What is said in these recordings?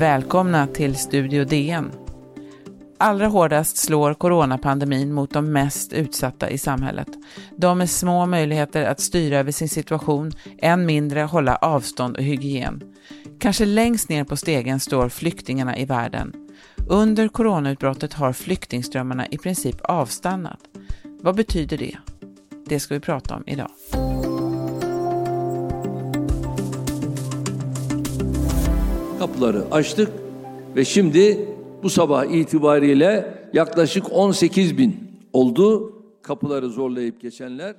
Välkomna till Studio DN. Allra hårdast slår coronapandemin mot de mest utsatta i samhället. De med små möjligheter att styra över sin situation, än mindre hålla avstånd och hygien. Kanske längst ner på stegen står flyktingarna i världen. Under coronautbrottet har flyktingströmmarna i princip avstannat. Vad betyder det? Det ska vi prata om idag. kapıları açtık ve şimdi bu sabah itibariyle yaklaşık 18 bin oldu kapıları zorlayıp geçenler.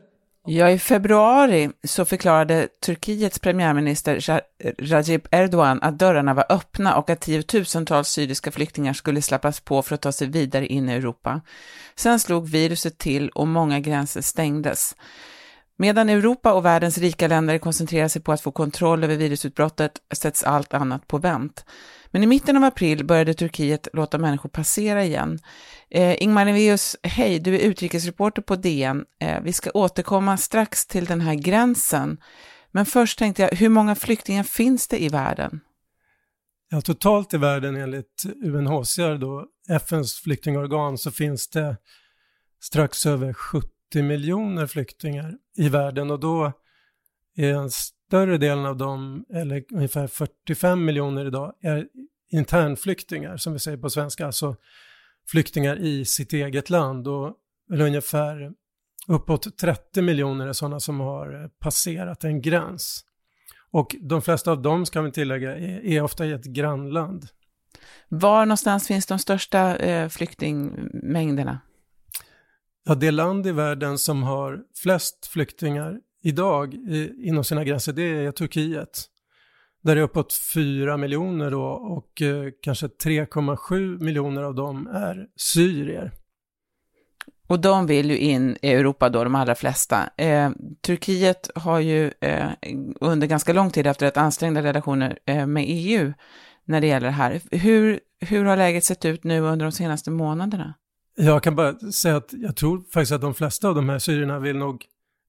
Ja, i februari så förklarade Turkiets premiärminister Recep Erdogan att dörrarna var öppna och att tiotusentals syriska flyktingar skulle släppas på för att ta sig vidare in i Europa. Sen slog viruset till och många gränser stängdes. Medan Europa och världens rika länder koncentrerar sig på att få kontroll över virusutbrottet sätts allt annat på vänt. Men i mitten av april började Turkiet låta människor passera igen. Eh, Ingmar Neveus, hej, du är utrikesreporter på DN. Eh, vi ska återkomma strax till den här gränsen. Men först tänkte jag, hur många flyktingar finns det i världen? Ja, totalt i världen enligt UNHCR, då, FNs flyktingorgan, så finns det strax över 70 80 miljoner flyktingar i världen och då är en större delen av dem, eller ungefär 45 miljoner idag, är internflyktingar som vi säger på svenska, alltså flyktingar i sitt eget land och ungefär uppåt 30 miljoner är sådana som har passerat en gräns. Och de flesta av dem, ska vi tillägga, är, är ofta i ett grannland. Var någonstans finns de största eh, flyktingmängderna? Ja, det land i världen som har flest flyktingar idag inom sina gränser, det är Turkiet. Där det är uppåt 4 miljoner då och eh, kanske 3,7 miljoner av dem är syrier. Och de vill ju in i Europa då, de allra flesta. Eh, Turkiet har ju eh, under ganska lång tid haft rätt ansträngda relationer eh, med EU när det gäller det här. Hur, hur har läget sett ut nu under de senaste månaderna? Jag kan bara säga att jag tror faktiskt att de flesta av de här syrierna vill nog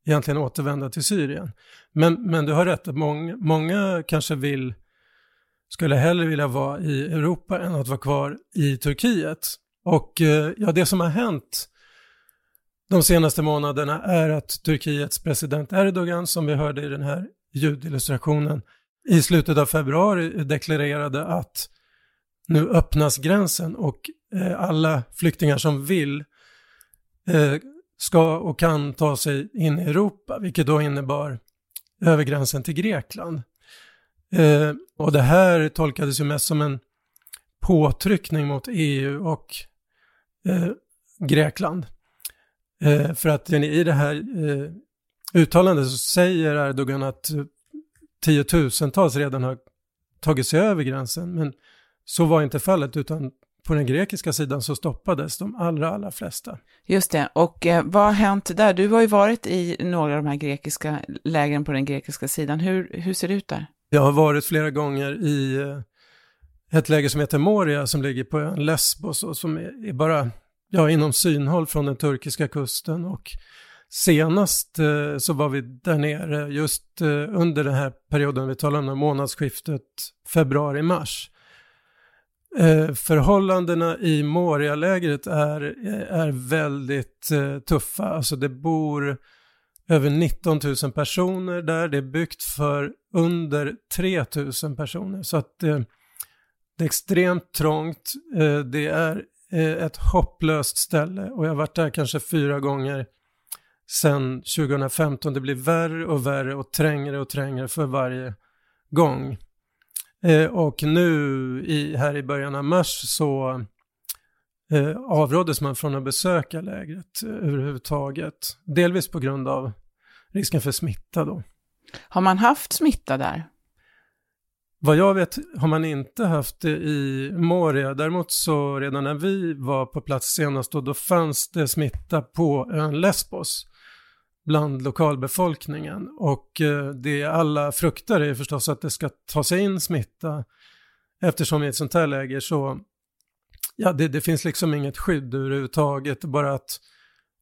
egentligen återvända till Syrien. Men, men du har rätt, att många, många kanske vill, skulle hellre vilja vara i Europa än att vara kvar i Turkiet. Och eh, ja, det som har hänt de senaste månaderna är att Turkiets president Erdogan, som vi hörde i den här ljudillustrationen, i slutet av februari deklarerade att nu öppnas gränsen och eh, alla flyktingar som vill eh, ska och kan ta sig in i Europa, vilket då innebar över gränsen till Grekland. Eh, och det här tolkades ju mest som en påtryckning mot EU och eh, Grekland. Eh, för att i det här eh, uttalandet så säger Erdogan att tiotusentals redan har tagit sig över gränsen, men så var inte fallet, utan på den grekiska sidan så stoppades de allra, allra flesta. Just det, och eh, vad har hänt där? Du har ju varit i några av de här grekiska lägren på den grekiska sidan. Hur, hur ser det ut där? Jag har varit flera gånger i eh, ett läger som heter Moria som ligger på ön Lesbos och som är, är bara ja, inom synhåll från den turkiska kusten. Och senast eh, så var vi där nere just eh, under den här perioden vi talar om, månadsskiftet februari-mars. Eh, förhållandena i Moria-lägret är, är väldigt eh, tuffa. Alltså det bor över 19 000 personer där. Det är byggt för under 3 000 personer. Så att eh, det är extremt trångt. Eh, det är eh, ett hopplöst ställe och jag har varit där kanske fyra gånger sedan 2015. Det blir värre och värre och trängre och trängre för varje gång. Eh, och nu i, här i början av mars så eh, avråddes man från att besöka lägret eh, överhuvudtaget. Delvis på grund av risken för smitta då. Har man haft smitta där? Vad jag vet har man inte haft det i Moria. Däremot så redan när vi var på plats senast då, då fanns det smitta på ön Lesbos bland lokalbefolkningen. Och eh, det alla fruktar är förstås att det ska ta sig in smitta eftersom i ett sånt här läge så, ja det, det finns liksom inget skydd överhuvudtaget, bara att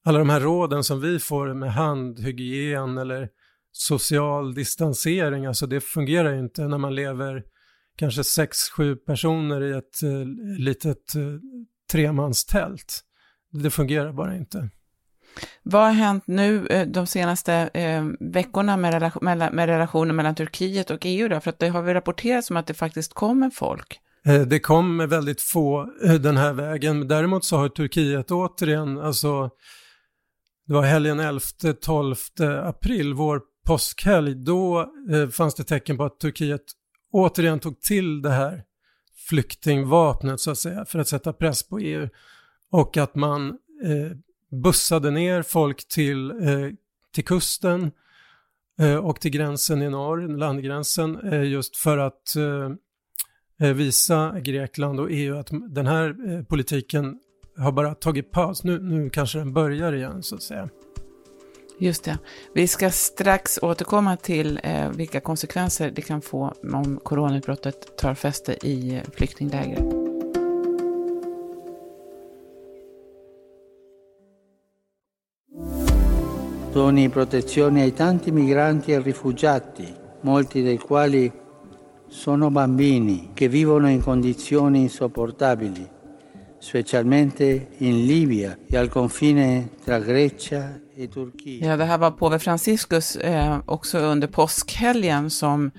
alla de här råden som vi får med handhygien eller social distansering, alltså det fungerar ju inte när man lever kanske sex, sju personer i ett eh, litet eh, tremanstält. Det fungerar bara inte. Vad har hänt nu eh, de senaste eh, veckorna med, relation, med, med, relationen mellan Turkiet och EU? Då? För att det har väl rapporterats om att det faktiskt kommer folk? Eh, det kommer väldigt få eh, den här vägen. Däremot så har Turkiet återigen, alltså det var helgen 11-12 april, vår påskhelg, då eh, fanns det tecken på att Turkiet återigen tog till det här flyktingvapnet så att säga för att sätta press på EU och att man eh, bussade ner folk till, eh, till kusten eh, och till gränsen i norr, landgränsen, eh, just för att eh, eh visa Grekland och EU att den här eh, politiken har bara tagit paus. Nu, nu kanske den börjar igen så att säga. Just det. Vi ska strax återkomma till eh, vilka konsekvenser det kan få om coronautbrottet tar fäste i flyktingläger. Doni protezione ai tanti migranti e rifugiati, molti dei quali sono bambini che vivono in condizioni insopportabili specialmente in Libia e al confine tra Grecia e Turkiet. Ja, det här var påve Franciscus eh, också under påskhelgen som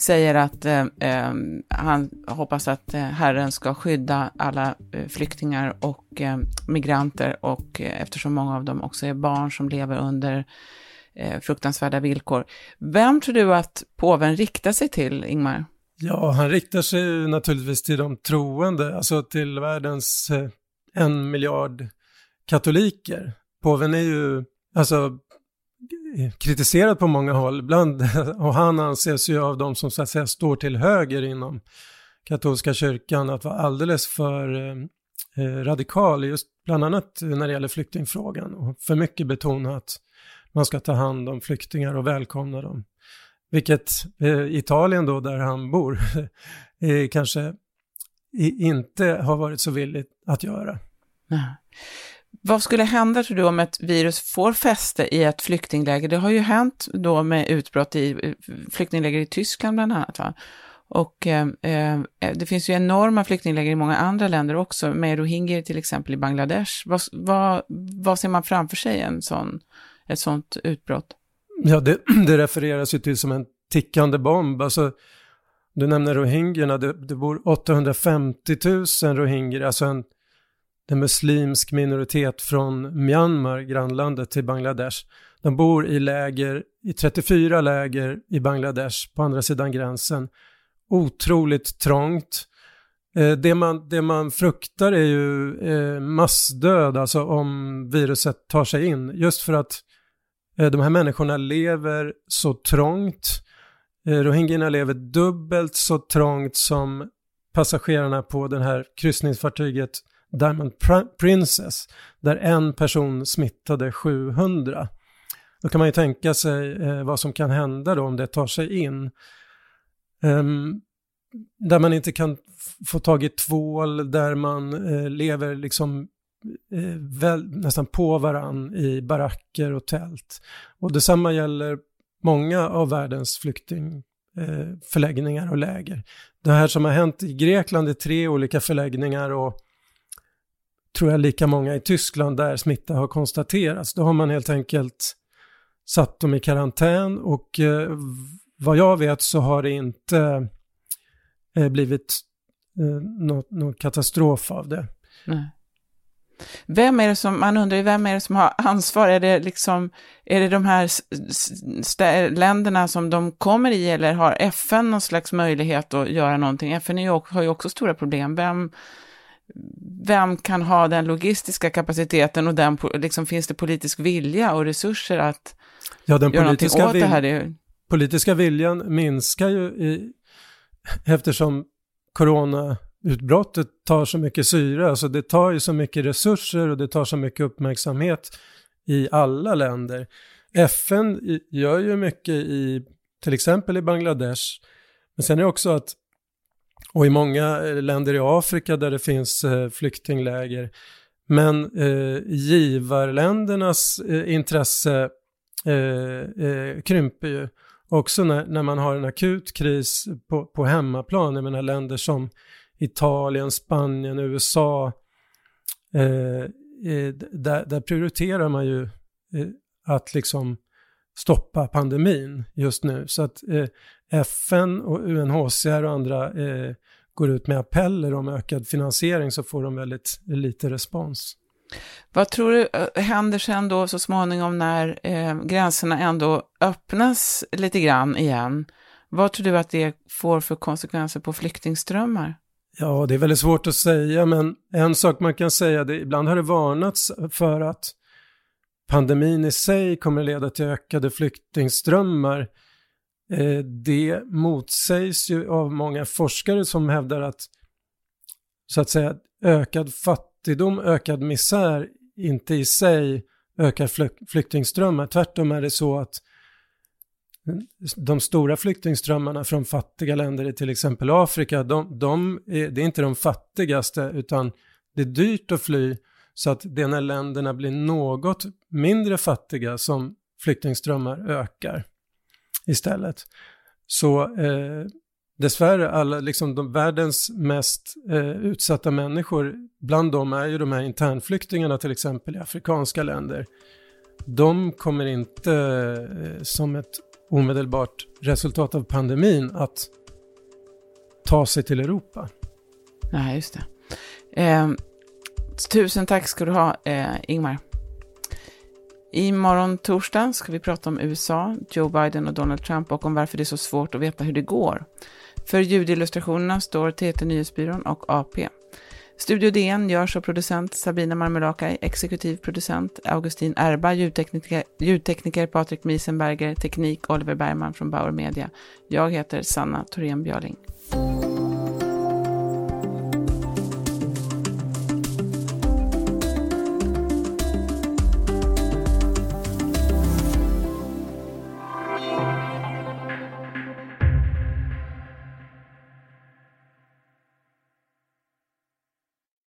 säger att eh, eh, han hoppas att eh, Herren ska skydda alla eh, flyktingar och eh, migranter och eftersom många av dem också är barn som lever under fruktansvärda villkor. Vem tror du att påven riktar sig till, Ingmar? Ja, han riktar sig naturligtvis till de troende, alltså till världens eh, en miljard katoliker. Påven är ju alltså kritiserad på många håll, ibland, och han anses ju av de som så att säga står till höger inom katolska kyrkan att vara alldeles för eh, eh radikal, just bland annat när det gäller flyktingfrågan och för mycket betona att man ska ta hand om flyktingar och välkomna dem. Vilket eh, Italien då, där han bor, eh, kanske inte har varit så villigt att göra. Nej. Vad skulle hända tror du om ett virus får fäste i ett flyktingläger? Det har ju hänt då med utbrott i eh, flyktingläger i Tyskland bland annat. Va? Och eh, eh, det finns ju enorma flyktingläger i många andra länder också, med rohingyer till exempel i Bangladesh. Vad, vad, vad ser man framför sig en sån, ett sånt utbrott? Ja, det, det refereras ju till som en tickande bomb. Alltså, du nämner rohingyerna, det, det bor 850 000 rohingyer, alltså en, en muslimsk minoritet från Myanmar, grannlandet till Bangladesh. De bor i läger, i 34 läger i Bangladesh på andra sidan gränsen. Otroligt trångt. Eh, det, man, det man fruktar är ju eh, massdöd, alltså om viruset tar sig in. Just för att Eh, de här människorna lever så trångt. Eh, rohingyerna lever dubbelt så trångt som passagerarna på det här kryssningsfartyget Diamond Princess, där en person smittade 700. Då kan man ju tänka sig eh, vad som kan hända då om det tar sig in. Um, där man inte kan få tag i tvål, där man eh, lever liksom eh, väl, nästan på varann i baracker och tält. Och detsamma gäller många av världens flyktingförläggningar eh, och läger. Det här som har hänt i Grekland är tre olika förläggningar och tror jag lika många i Tyskland där smitta har konstaterats. Då har man helt enkelt satt dem i karantän och eh, vad jag vet så har det inte eh, blivit eh, någon katastrof av det. Nej. Vem är det som, man undrar ju vem är det som har ansvar? Är det liksom, är det de här länderna som de kommer i eller har FN någon slags möjlighet att göra någonting? FN är ju, har ju också stora problem. Vem, vem kan ha den logistiska kapaciteten och den, liksom, finns det politisk vilja och resurser att ja, den göra någonting åt det här? Det politiska viljan minskar ju i, eftersom corona utbrottet tar så mycket syre, alltså det tar ju så mycket resurser och det tar så mycket uppmärksamhet i alla länder. FN gör ju mycket i, till exempel i Bangladesh, men sen är det också att och i många eh, länder i Afrika där det finns eh, flyktingläger. Men eh, givarländernas intresse krymper ju också när, när man har en akut kris på, på hemmaplan. Jag menar länder som Italien, Spanien, USA. Eh, där, där, prioriterar man ju eh, att liksom stoppa pandemin just nu. Så att eh, FN och UNHCR och andra eh, går ut med appeller om ökad finansiering så får de väldigt lite respons. Vad tror du eh, händer sen då så småningom när eh, gränserna ändå öppnas lite grann igen? Vad tror du att det får för konsekvenser på flyktingströmmar? Ja, det är väldigt svårt att säga, men en sak man kan säga, det, ibland har det varnats för att pandemin i sig kommer att leda till ökade flyktingströmmar. Eh, det motsägs ju av många forskare som hävdar att så att säga ökad fattigdom, ökad misär inte i sig ökar flyktingströmmar. Tvärtom är det så att de stora flyktingströmmarna från fattiga länder i till exempel Afrika, de, de är, det är inte de fattigaste utan det är dyrt att fly så att det är när länderna blir något mindre fattiga som flyktingströmmar ökar istället. Så eh, dessvärre, alla, liksom de världens mest eh, utsatta människor, bland dem är ju de här internflyktingarna till exempel i afrikanska länder. De kommer inte eh, som ett omedelbart resultat av pandemin att ta sig till Europa. Nej, just det. Ehm, Tusen tack ska du ha, eh, Ingmar. Imorgon torsdag ska vi prata om USA, Joe Biden och Donald Trump och om varför det är så svårt att veta hur det går. För ljudillustrationerna står TT Nyhetsbyrån och AP. Studio DN görs av producent Sabina Marmelakai, exekutiv producent Augustin Erba, ljudtekniker, ljudtekniker Patrik Miesenberger, teknik Oliver Bergman från Bauer Media. Jag heter Sanna Thorén Björling.